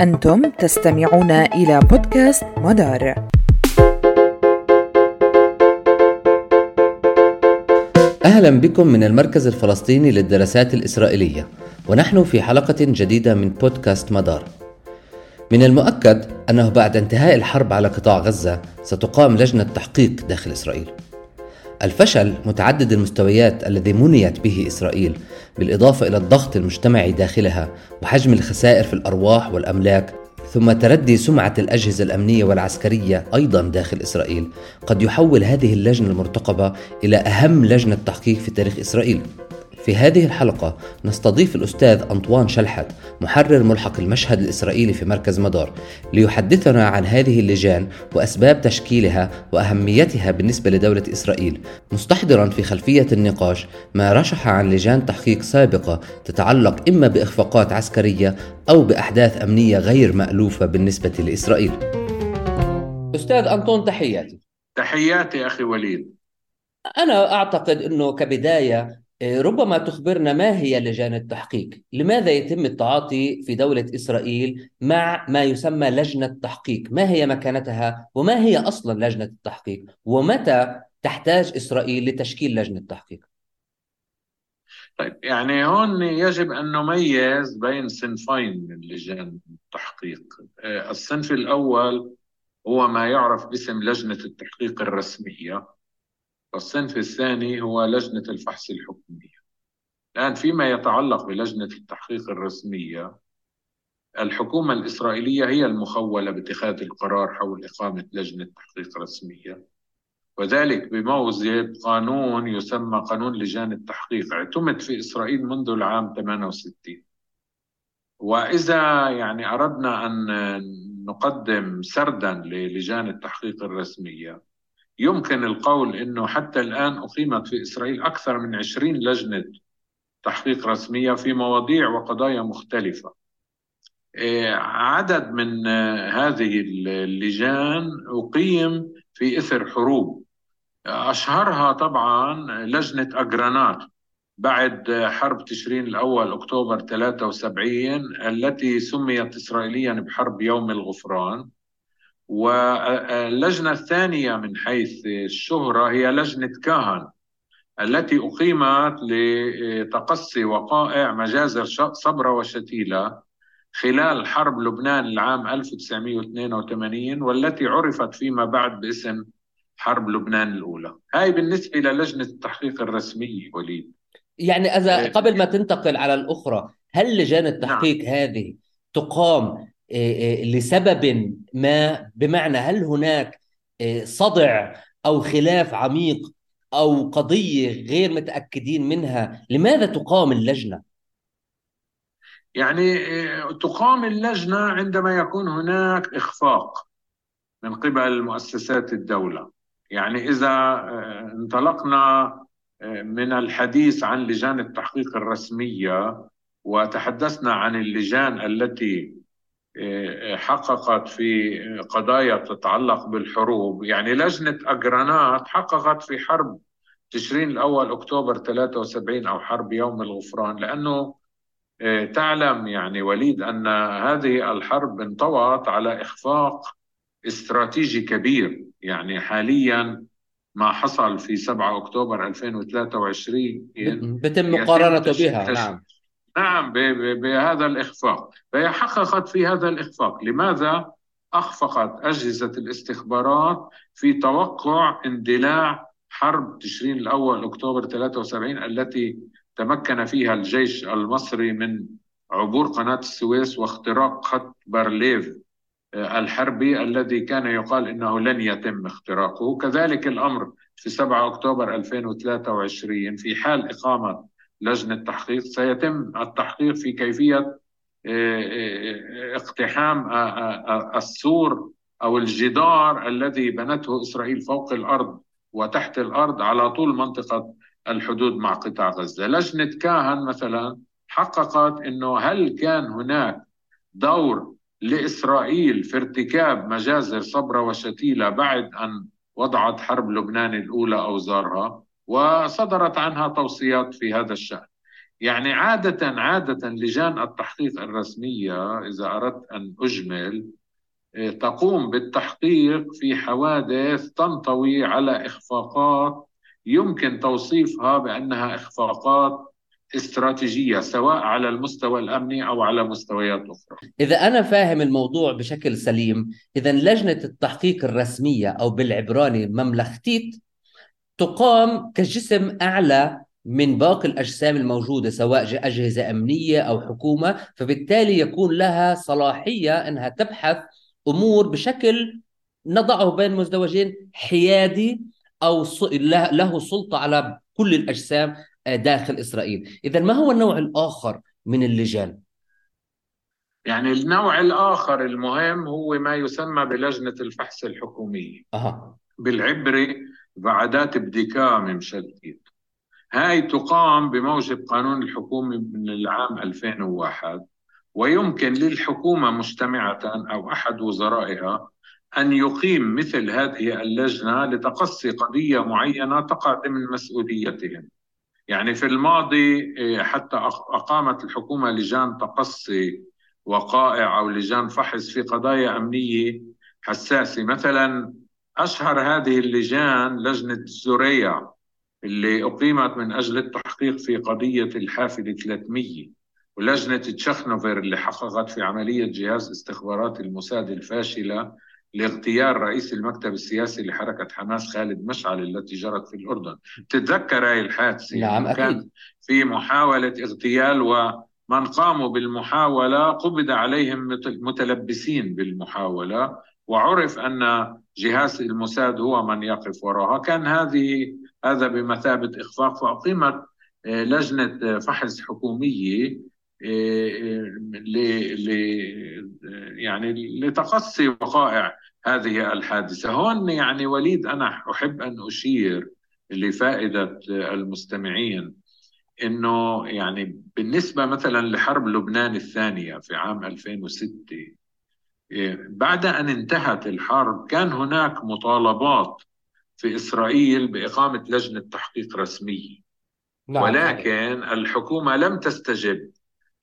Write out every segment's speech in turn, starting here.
أنتم تستمعون إلى بودكاست مدار. أهلا بكم من المركز الفلسطيني للدراسات الإسرائيلية، ونحن في حلقة جديدة من بودكاست مدار. من المؤكد أنه بعد انتهاء الحرب على قطاع غزة ستقام لجنة تحقيق داخل إسرائيل. الفشل متعدد المستويات الذي منيت به إسرائيل بالإضافة إلى الضغط المجتمعي داخلها وحجم الخسائر في الأرواح والأملاك ثم تردي سمعة الأجهزة الأمنية والعسكرية أيضا داخل إسرائيل. قد يحول هذه اللجنة المرتقبة إلى أهم لجنة تحقيق في تاريخ إسرائيل. في هذه الحلقة نستضيف الأستاذ أنطوان شلحت محرر ملحق المشهد الإسرائيلي في مركز مدار ليحدثنا عن هذه اللجان وأسباب تشكيلها وأهميتها بالنسبة لدولة إسرائيل. مستحضرا في خلفية النقاش ما رشح عن لجان تحقيق سابقة تتعلق إما بإخفاقات عسكرية أو بأحداث أمنية غير مألوفة بالنسبة لإسرائيل. أستاذ أنطون تحياتي. تحياتي أخي وليد. أنا أعتقد أنه كبداية ربما تخبرنا ما هي لجان التحقيق؟ لماذا يتم التعاطي في دولة إسرائيل مع ما يسمى لجنة تحقيق؟ ما هي مكانتها وما هي أصلا لجنة التحقيق؟ ومتى تحتاج إسرائيل لتشكيل لجنة تحقيق؟ طيب يعني هون يجب أن نميز بين صنفين من لجان التحقيق إيه، الصنف الأول هو ما يعرف باسم لجنة التحقيق الرسمية والصنف الثاني هو لجنة الفحص الحكومية. الآن فيما يتعلق بلجنة التحقيق الرسمية الحكومة الإسرائيلية هي المخولة باتخاذ القرار حول إقامة لجنة تحقيق رسمية. وذلك بموجب قانون يسمى قانون لجان التحقيق اعتمد في إسرائيل منذ العام 68 وإذا يعني أردنا أن نقدم سردا للجان التحقيق الرسمية يمكن القول أنه حتى الآن أقيمت في إسرائيل أكثر من 20 لجنة تحقيق رسمية في مواضيع وقضايا مختلفة. إيه، عدد من هذه اللجان أقيم في إثر حروب. أشهرها طبعا لجنة أجرانات بعد حرب تشرين الأول أكتوبر 73 التي سميت إسرائيليا بحرب يوم الغفران. واللجنة الثانية من حيث الشهرة هي لجنة كاهن التي أقيمت لتقصي وقائع مجازر صبرا وشتيلة خلال حرب لبنان العام 1982 والتي عرفت فيما بعد باسم حرب لبنان الأولى هاي بالنسبة للجنة التحقيق الرسمية وليد يعني إذا إيه. قبل ما تنتقل على الأخرى هل لجان التحقيق نعم. هذه تقام لسبب ما بمعنى هل هناك إيه، صدع أو خلاف عميق أو قضية غير متأكدين منها لماذا تقام اللجنة؟ يعني تقام اللجنة عندما يكون هناك إخفاق من قبل مؤسسات الدولة. يعني إذا انطلقنا من الحديث عن لجان التحقيق الرسمية وتحدثنا عن اللجان التي حققت في قضايا تتعلق بالحروب. يعني لجنة أجرانات حققت في حرب تشرين الأول أكتوبر 73 أو حرب يوم الغفران. لأنه آه، تعلم يعني وليد أن هذه الحرب انطوت على إخفاق استراتيجي كبير. يعني حاليا ما حصل في 7 أكتوبر 2023 بتم مقارنته بها نعم. نعم بهذا الإخفاق. فهي حققت في هذا الإخفاق. لماذا؟ أخفقت أجهزة الاستخبارات في توقع اندلاع حرب تشرين الأول أكتوبر 73 التي تمكن فيها الجيش المصري من عبور قناة السويس واختراق خط بارليف آه، الحربي الذي كان يقال إنه لن يتم اختراقه، كذلك الأمر في 7 أكتوبر 2023 في حال إقامة لجنة تحقيق سيتم التحقيق في كيفية آه، آه، اقتحام آه، السور أو الجدار الذي بنته إسرائيل فوق الأرض وتحت الأرض على طول منطقة الحدود مع قطاع غزة. لجنة كاهن مثلا حققت أنه هل كان هناك دور لإسرائيل في ارتكاب مجازر صبرا وشتيلة بعد أن وضعت حرب لبنان الأولى أوزارها وصدرت عنها توصيات في هذا الشأن. يعني عادة عادة لجان التحقيق الرسمية إذا أردت أن أجمل آه، تقوم بالتحقيق في حوادث تنطوي على إخفاقات يمكن توصيفها بأنها إخفاقات استراتيجية سواء على المستوى الأمني أو على مستويات أخرى. إذا أنا فاهم الموضوع بشكل سليم إذا لجنة التحقيق الرسمية أو بالعبراني مملختيت تقام كجسم أعلى من باقي الأجسام الموجودة سواء أجهزة أمنية أو حكومة فبالتالي يكون لها صلاحية أنها تبحث أمور بشكل نضعه بين مزدوجين حيادي أو له سلطة على كل الأجسام داخل إسرائيل إذا ما هو النوع الآخر من اللجان؟ يعني النوع الآخر المهم هو ما يسمى بلجنة الفحص الحكومية أه. بالعبري بعدات بديكا ممشلتيت هاي تقام بموجب قانون الحكومة من العام 2001 ويمكن للحكومة مجتمعة أو أحد وزرائها أن يقيم مثل هذه اللجنة لتقصي قضية معينة تقع ضمن مسؤوليتهم. يعني في الماضي إيه، حتى أقامت الحكومة لجان تقصي وقائع أو لجان فحص في قضايا أمنية حساسة. مثلا أشهر هذه اللجان لجنة زوريا اللي أقيمت من أجل التحقيق في قضية الحافلة 300 ولجنة تشخنوفر اللي حققت في عملية جهاز استخبارات الموساد الفاشلة لاغتيال رئيس المكتب السياسي لحركة حماس خالد مشعل التي جرت في الأردن تتذكر هاي الحادثة نعم أكيد. كان في محاولة اغتيال ومن قاموا بالمحاولة قبض عليهم متلبسين بالمحاولة وعرف أن جهاز الموساد هو من يقف وراها. كان هذه هذا بمثابة إخفاق فأقيمت آه، لجنة فحص حكومية ل يعني لتقصي وقائع هذه الحادثة. هون يعني وليد أنا أحب أن أشير لفائدة المستمعين. إنه يعني بالنسبة مثلا لحرب لبنان الثانية في عام 2006 بعد أن انتهت الحرب كان هناك مطالبات في إسرائيل بإقامة لجنة تحقيق رسمية نعم. ولكن الحكومة لم تستجب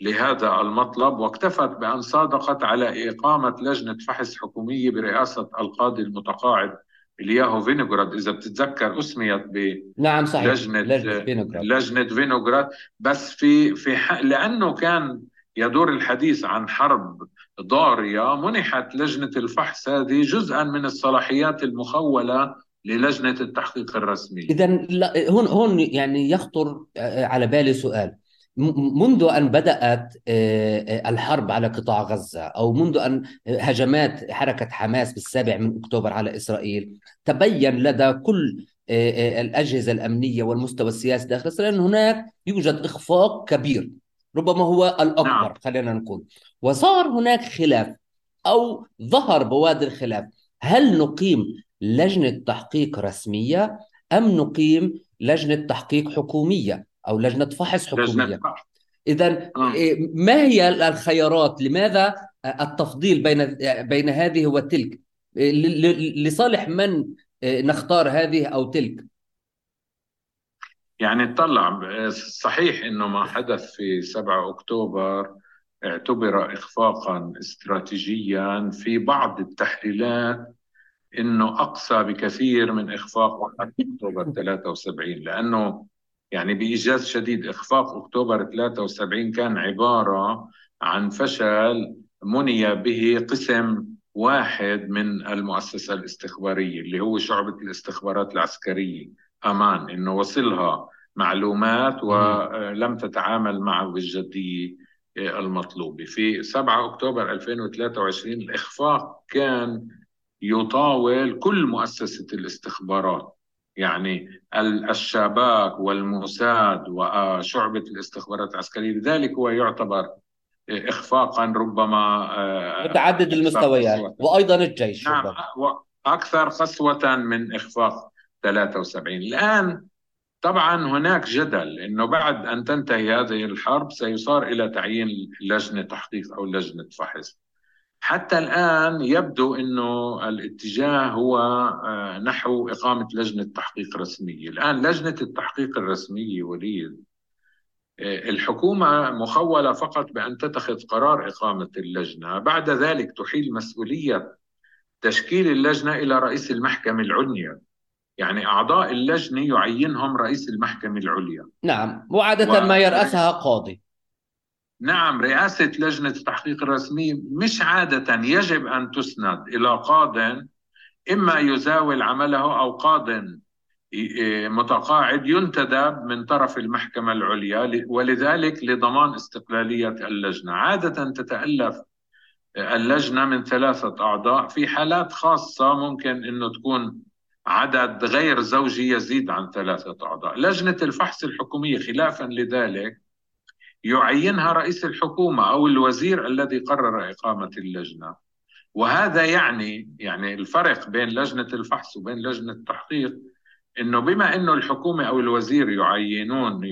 لهذا المطلب واكتفت بأن صادقت على إقامة لجنة فحص حكومية برئاسة القاضي المتقاعد الياهو فينوغراد. إذا بتتذكر أسميت ب نعم صحيح. لجنة لجنة فينوغراد, لجنة فينوغراد. بس في في لأنه كان يدور الحديث عن حرب ضارية منحت لجنة الفحص هذه جزءا من الصلاحيات المخولة للجنة التحقيق الرسمي. إذا هون هون يعني يخطر على بالي سؤال. منذ أن بدأت آه، آه، الحرب على قطاع غزة أو منذ أن هجمات حركة حماس بالسابع من أكتوبر على إسرائيل تبين لدى كل آه، الأجهزة الأمنية والمستوى السياسي داخل إسرائيل أن هناك يوجد إخفاق كبير ربما هو الأكبر نعم. خلينا نقول. وصار هناك خلاف أو ظهر بوادر خلاف هل نقيم لجنة تحقيق رسمية أم نقيم لجنة تحقيق حكومية؟ أو لجنه فحص حكوميه اذا آه. إيه، ما هي الخيارات؟ لماذا التفضيل بين بين هذه وتلك؟ لصالح من إيه، نختار هذه أو تلك؟ يعني اطلع صحيح إنه ما حدث في 7 أكتوبر اعتبر اخفاقا استراتيجيا في بعض التحليلات إنه أقصى بكثير من إخفاق أكتوبر 73 لأنه يعني بإيجاز شديد. إخفاق أكتوبر 73 كان عبارة عن فشل مني به قسم واحد من المؤسسة الاستخبارية اللي هو شعبة الاستخبارات العسكرية. أمان إنه وصلها معلومات ولم تتعامل معه بالجدية المطلوبة. في 7 أكتوبر 2023 الإخفاق كان يطاول كل مؤسسة الاستخبارات. يعني الشباك والموساد وشعبة الاستخبارات العسكرية لذلك هو يعتبر إخفاقا ربما آه، متعدد المستويات وأيضا الجيش نعم أكثر قسوة من إخفاق 73 الآن طبعا هناك جدل إنه بعد أن تنتهي هذه الحرب سيصار إلى تعيين لجنة تحقيق أو لجنة فحص. حتى الآن يبدو أنه الاتجاه هو آه، نحو إقامة لجنة تحقيق رسمية. الآن لجنة التحقيق الرسمية وليد الحكومة مخولة فقط بأن تتخذ قرار إقامة اللجنة. بعد ذلك تحيل مسؤولية تشكيل اللجنة إلى رئيس المحكمة العليا. يعني أعضاء اللجنة يعينهم رئيس المحكمة العليا. نعم وعادة و... ما يرأسها قاضي. نعم رئاسة لجنة التحقيق الرسمي مش عادة يجب أن تسند إلى قاض إما يزاول عمله أو قاض متقاعد ينتدب من طرف المحكمة العليا ولذلك لضمان استقلالية اللجنة. عادة تتألف اللجنة من ثلاثة أعضاء في حالات خاصة ممكن أنه تكون عدد غير زوجي يزيد عن ثلاثة أعضاء. لجنة الفحص الحكومية خلافا لذلك يعينها رئيس الحكومة أو الوزير الذي قرر إقامة اللجنة. وهذا يعني يعني الفرق بين لجنة الفحص وبين لجنة التحقيق إنه بما إنه الحكومة أو الوزير يعينون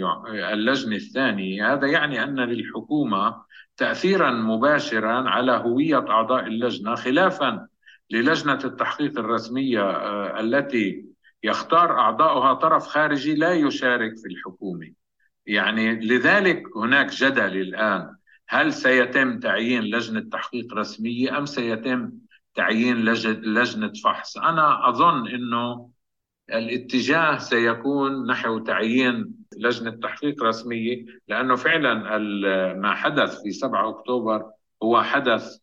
اللجنة الثانية هذا يعني أن للحكومة تاثيرا مباشرا على هوية أعضاء اللجنة خلافا للجنة التحقيق الرسمية آه، التي يختار أعضاؤها طرف خارجي لا يشارك في الحكومة. يعني لذلك هناك جدل الآن. هل سيتم تعيين لجنة تحقيق رسمية أم سيتم تعيين لجنة فحص؟ أنا أظن إنه الاتجاه سيكون نحو تعيين لجنة تحقيق رسمية لأنه فعلا ما حدث في 7 أكتوبر هو حدث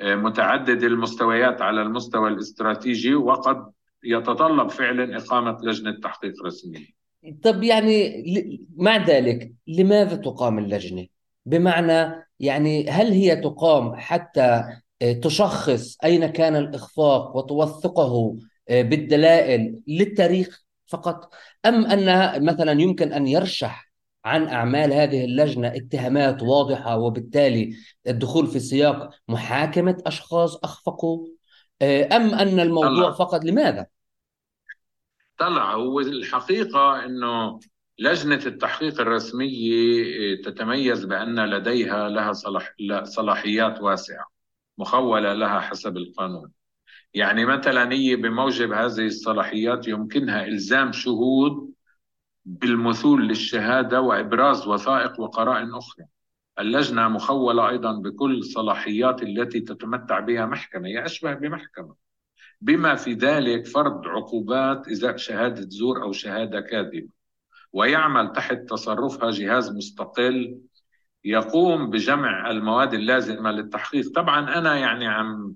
آه، متعدد المستويات على المستوى الاستراتيجي وقد يتطلب فعلا إقامة لجنة تحقيق رسمية. طب يعني مع ذلك لماذا تقام اللجنة؟ بمعنى يعني هل هي تقام حتى آه، تشخص أين كان الإخفاق وتوثقه آه، بالدلائل للتاريخ فقط أم أنها مثلا يمكن أن يرشح عن أعمال هذه اللجنة اتهامات واضحة وبالتالي الدخول في سياق محاكمة أشخاص أخفقوا آه، أم أن الموضوع طلع. فقط لماذا؟ طلع. هو الحقيقة أنه لجنة التحقيق الرسمية آه، تتميز بأن لديها لها صلاح صلاحيات واسعة مخولة لها حسب القانون. يعني مثلا هي بموجب هذه الصلاحيات يمكنها إلزام شهود بالمثول للشهادة وإبراز وثائق وقرائن أخرى. اللجنة مخولة أيضا بكل صلاحيات التي تتمتع بها محكمة هي أشبه بمحكمة. بما في ذلك فرض عقوبات إذا شهادة زور أو شهادة كاذبة. ويعمل تحت تصرفها جهاز مستقل يقوم بجمع المواد اللازمة للتحقيق. طبعا أنا يعني عم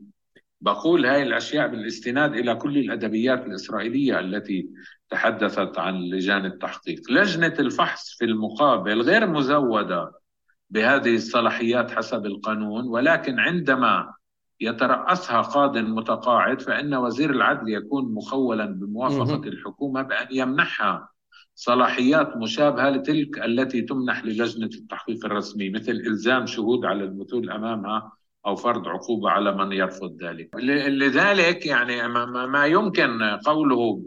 بقول هاي الأشياء بالاستناد إلى كل الأدبيات الإسرائيلية التي تحدثت عن لجان التحقيق. لجنة الفحص في المقابل غير مزودة بهذه الصلاحيات حسب القانون ولكن عندما يترأسها قاض متقاعد فإن وزير العدل يكون مخولا بموافقة الحكومة بأن يمنحها صلاحيات مشابهة لتلك التي تمنح للجنة التحقيق الرسمي مثل إلزام شهود على المثول أمامها أو فرض عقوبة على من يرفض ذلك. لذلك يعني ما يمكن قوله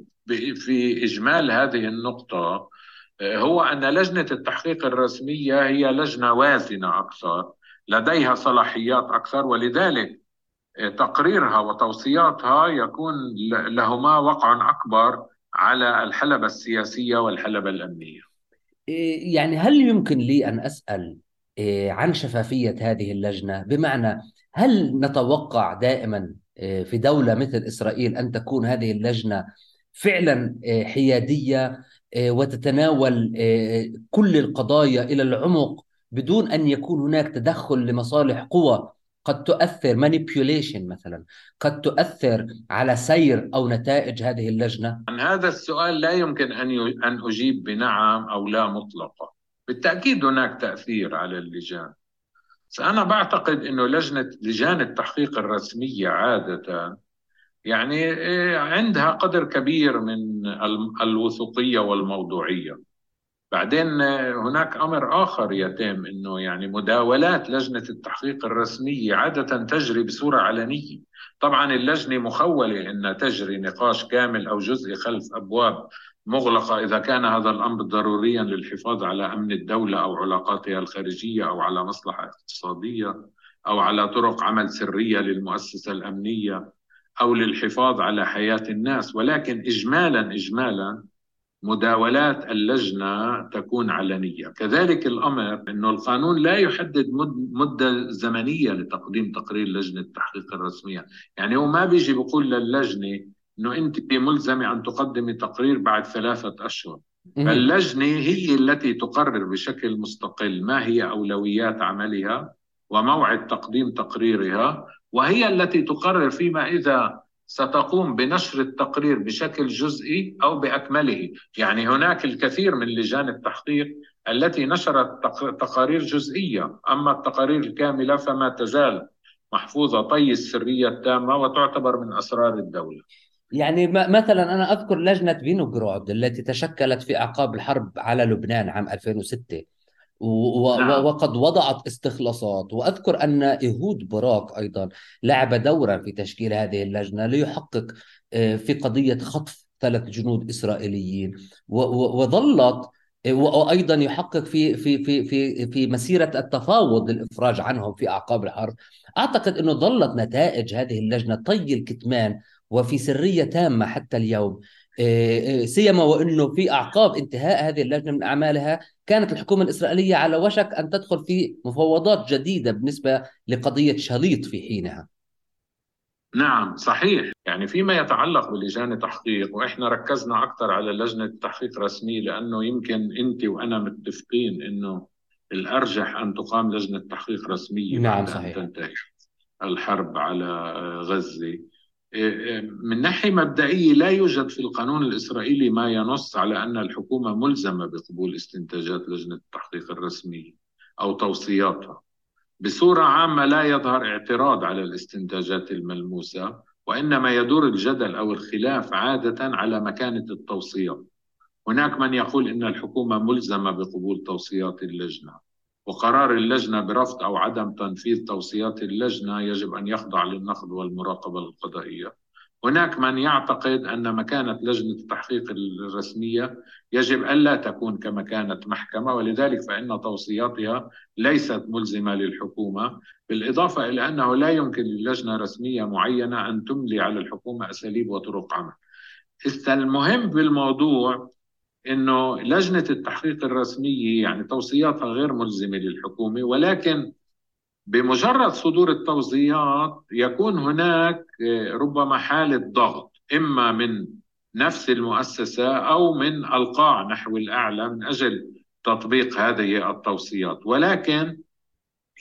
في إجمال هذه النقطة هو أن لجنة التحقيق الرسمية هي لجنة وازنة أكثر لديها صلاحيات أكثر ولذلك تقريرها وتوصياتها يكون لهما وقع أكبر على الحلبة السياسية والحلبة الأمنية. يعني هل يمكن لي أن أسأل آه، عن شفافية هذه اللجنة بمعنى هل نتوقع دائما آه، في دولة مثل إسرائيل أن تكون هذه اللجنة فعلا حيادية وتتناول كل القضايا إلى العمق بدون أن يكون هناك تدخل لمصالح قوى قد تؤثر manipulation مثلا. قد تؤثر على سير أو نتائج هذه اللجنة؟ عن هذا السؤال لا يمكن أن أن أجيب بنعم أو لا مطلقة بالتأكيد هناك تأثير على اللجان. بس أنا بعتقد أنه لجنة لجان التحقيق الرسمية عادة يعني إيه، عندها قدر كبير من الوثوقية والموضوعية. بعدين هناك أمر آخر يتم أنه يعني مداولات لجنة التحقيق الرسمية عادة تجري بصورة علنية. طبعا اللجنة مخولة أن تجري نقاش كامل أو جزئي خلف أبواب مغلقة إذا كان هذا الأمر ضروريا للحفاظ على أمن الدولة أو علاقاتها الخارجية أو على مصلحة اقتصادية أو على طرق عمل سرية للمؤسسة الأمنية أو للحفاظ على حياة الناس. ولكن إجمالا إجمالا مداولات اللجنة تكون علنية. كذلك الأمر أنه القانون لا يحدد مدة زمنية لتقديم تقرير لجنة التحقيق الرسمية. يعني هو ما بيجي بيقول للجنة أنه أنت ملزمة أن تقدمي تقرير بعد ثلاثة أشهر. فاللجنة هي التي تقرر بشكل مستقل ما هي أولويات عملها وموعد تقديم تقريرها وهي التي تقرر فيما إذا ستقوم بنشر التقرير بشكل جزئي أو بأكمله، يعني هناك الكثير من لجان التحقيق التي نشرت تقارير جزئية، أما التقارير الكاملة فما تزال محفوظة طي السرية التامة وتعتبر من أسرار الدولة. يعني مثلا أنا أذكر لجنة فينوغراد التي تشكلت في أعقاب الحرب على لبنان عام 2006 نعم. وقد وضعت استخلاصات. وأذكر أن إيهود براك أيضا لعب دورا في تشكيل هذه اللجنة ليحقق آه، في قضية خطف ثلاث جنود إسرائيليين. وظلت آه، وأيضا يحقق في في في في في مسيرة التفاوض للإفراج عنهم في أعقاب الحرب. أعتقد إنه ظلت نتائج هذه اللجنة طي الكتمان وفي سرية تامة حتى اليوم. آه، سيما وإنه في أعقاب انتهاء هذه اللجنة من أعمالها كانت الحكومة الإسرائيلية على وشك أن تدخل في مفاوضات جديدة بالنسبة لقضية شليط في حينها. نعم صحيح. يعني فيما يتعلق بلجان التحقيق وإحنا ركزنا أكثر على لجنة التحقيق الرسميه لأنه يمكن أنت وأنا متفقين إنه الأرجح أن تقام لجنة تحقيق رسميه نعم صحيح. تنتهي الحرب على غزة. من ناحية مبدئية لا يوجد في القانون الإسرائيلي ما ينص على أن الحكومة ملزمة بقبول استنتاجات لجنة التحقيق الرسمية أو توصياتها. بصورة عامة لا يظهر اعتراض على الاستنتاجات الملموسة وإنما يدور الجدل أو الخلاف عادة على مكانة التوصيات هناك من يقول إن الحكومة ملزمة بقبول توصيات اللجنة. وقرار اللجنة برفض أو عدم تنفيذ توصيات اللجنة يجب أن يخضع للنقد والمراقبة القضائية. هناك من يعتقد أن مكانة لجنة التحقيق الرسمية يجب ألا تكون كمكانة محكمة ولذلك فإن توصياتها ليست ملزمة للحكومة بالإضافة إلى أنه لا يمكن للجنة رسمية معينة أن تملي على الحكومة أساليب وطرق عمل. المهم بالموضوع إنه لجنة التحقيق الرسمية يعني توصياتها غير ملزمة للحكومة ولكن بمجرد صدور التوصيات يكون هناك آه، ربما حالة ضغط إما من نفس المؤسسة أو من ألقاع نحو الاعلى من أجل تطبيق هذه التوصيات. ولكن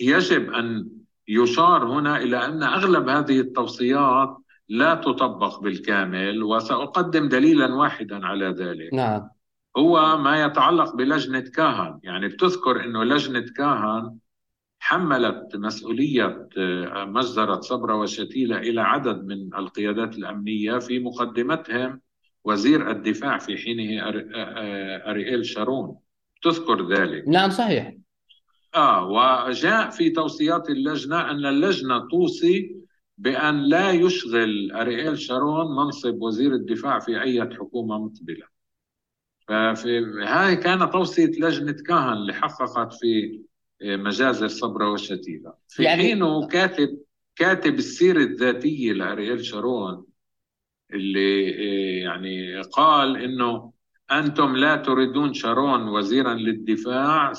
يجب أن يشار هنا إلى أن أغلب هذه التوصيات لا تطبق بالكامل وسأقدم دليلا واحدا على ذلك. نعم. هو ما يتعلق بلجنة كاهن يعني بتذكر أنه لجنة كاهن حملت مسؤولية آه، مجزرة صبرا وشتيلة إلى عدد من القيادات الأمنية في مقدمتهم وزير الدفاع في حينه آه، آه، أرييل شارون. تذكر ذلك. نعم صحيح. آه وجاء في توصيات اللجنة أن اللجنة توصي بأن لا يشغل أرييل شارون منصب وزير الدفاع في أي حكومة مقبلة. ففي هاي كانت توصية لجنة كاهن اللي حققت في مجازر صبرا وشتيلة في يعني... حينه كاتب كاتب السيرة الذاتية لأرييل شارون اللي يعني قال إنه أنتم لا تريدون شارون وزيرا للدفاع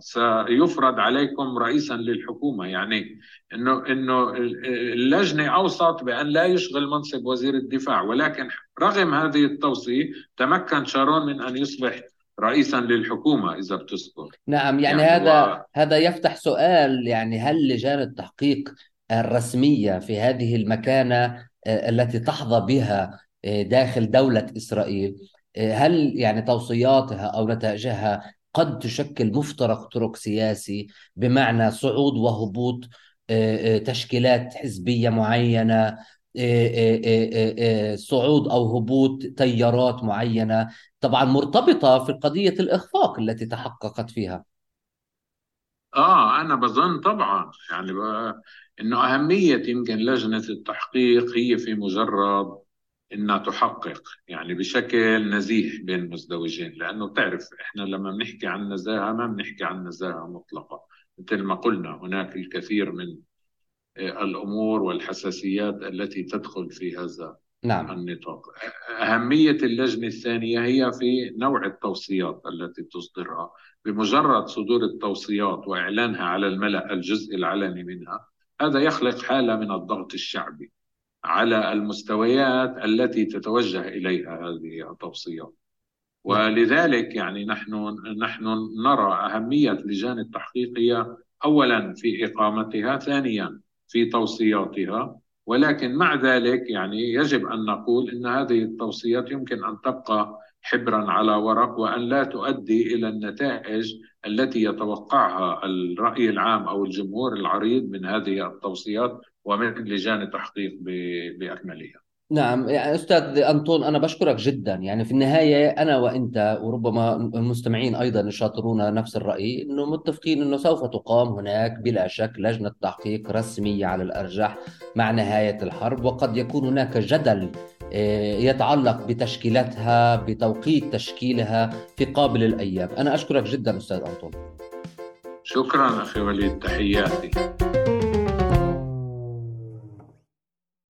سيفرض عليكم رئيسا للحكومة. يعني أنه, إنه اللجنة أوصت بأن لا يشغل منصب وزير الدفاع. ولكن رغم هذه التوصية تمكن شارون من أن يصبح رئيسا للحكومة إذا بتذكر. نعم يعني, يعني هذا و... هذا يفتح سؤال يعني هل لجان التحقيق الرسمية في هذه المكانة آه، التي تحظى بها آه، داخل دولة إسرائيل هل يعني توصياتها أو نتائجها قد تشكل مفترق طرق سياسي بمعنى صعود وهبوط آه، آه، تشكيلات حزبية معينة آه، صعود أو هبوط تيارات معينة؟ طبعا مرتبطة في قضية الإخفاق التي تحققت فيها. آه أنا بظن طبعا. يعني إنه أهمية يمكن لجنة التحقيق هي في مجرد إنها تحقق يعني بشكل نزيه بين المزدوجين لأنه بتعرف إحنا لما بنحكي عن نزاهة ما بنحكي عن نزاهة مطلقة. مثل ما قلنا هناك الكثير من آه، الأمور والحساسيات التي تدخل في هذا نعم. النطاق. أهمية اللجنة الثانية هي في نوع التوصيات التي تصدرها. بمجرد صدور التوصيات وإعلانها على الملأ الجزء العلني منها هذا يخلق حالة من الضغط الشعبي. على المستويات التي تتوجه إليها هذه التوصيات. ولذلك يعني نحن نحن نرى أهمية لجان التحقيق هي أولا في إقامتها ثانيا في توصياتها. ولكن مع ذلك يعني يجب أن نقول إن هذه التوصيات يمكن أن تبقى حبرا على ورق وأن لا تؤدي إلى النتائج التي يتوقعها الرأي العام أو الجمهور العريض من هذه التوصيات ومن لجان التحقيق بأكملها. نعم يعني أستاذ أنطون أنا بشكرك جدا. يعني في النهاية أنا وأنت وربما المستمعين أيضا يشاطرون نفس الرأي إنه متفقين إنه سوف تقام هناك بلا شك لجنة تحقيق رسمية على الأرجح مع نهاية الحرب وقد يكون هناك جدل آه، يتعلق بتشكيلتها بتوقيت تشكيلها في قابل الأيام. أنا أشكرك جدا أستاذ أنطون. شكرا أخي وليد تحياتي.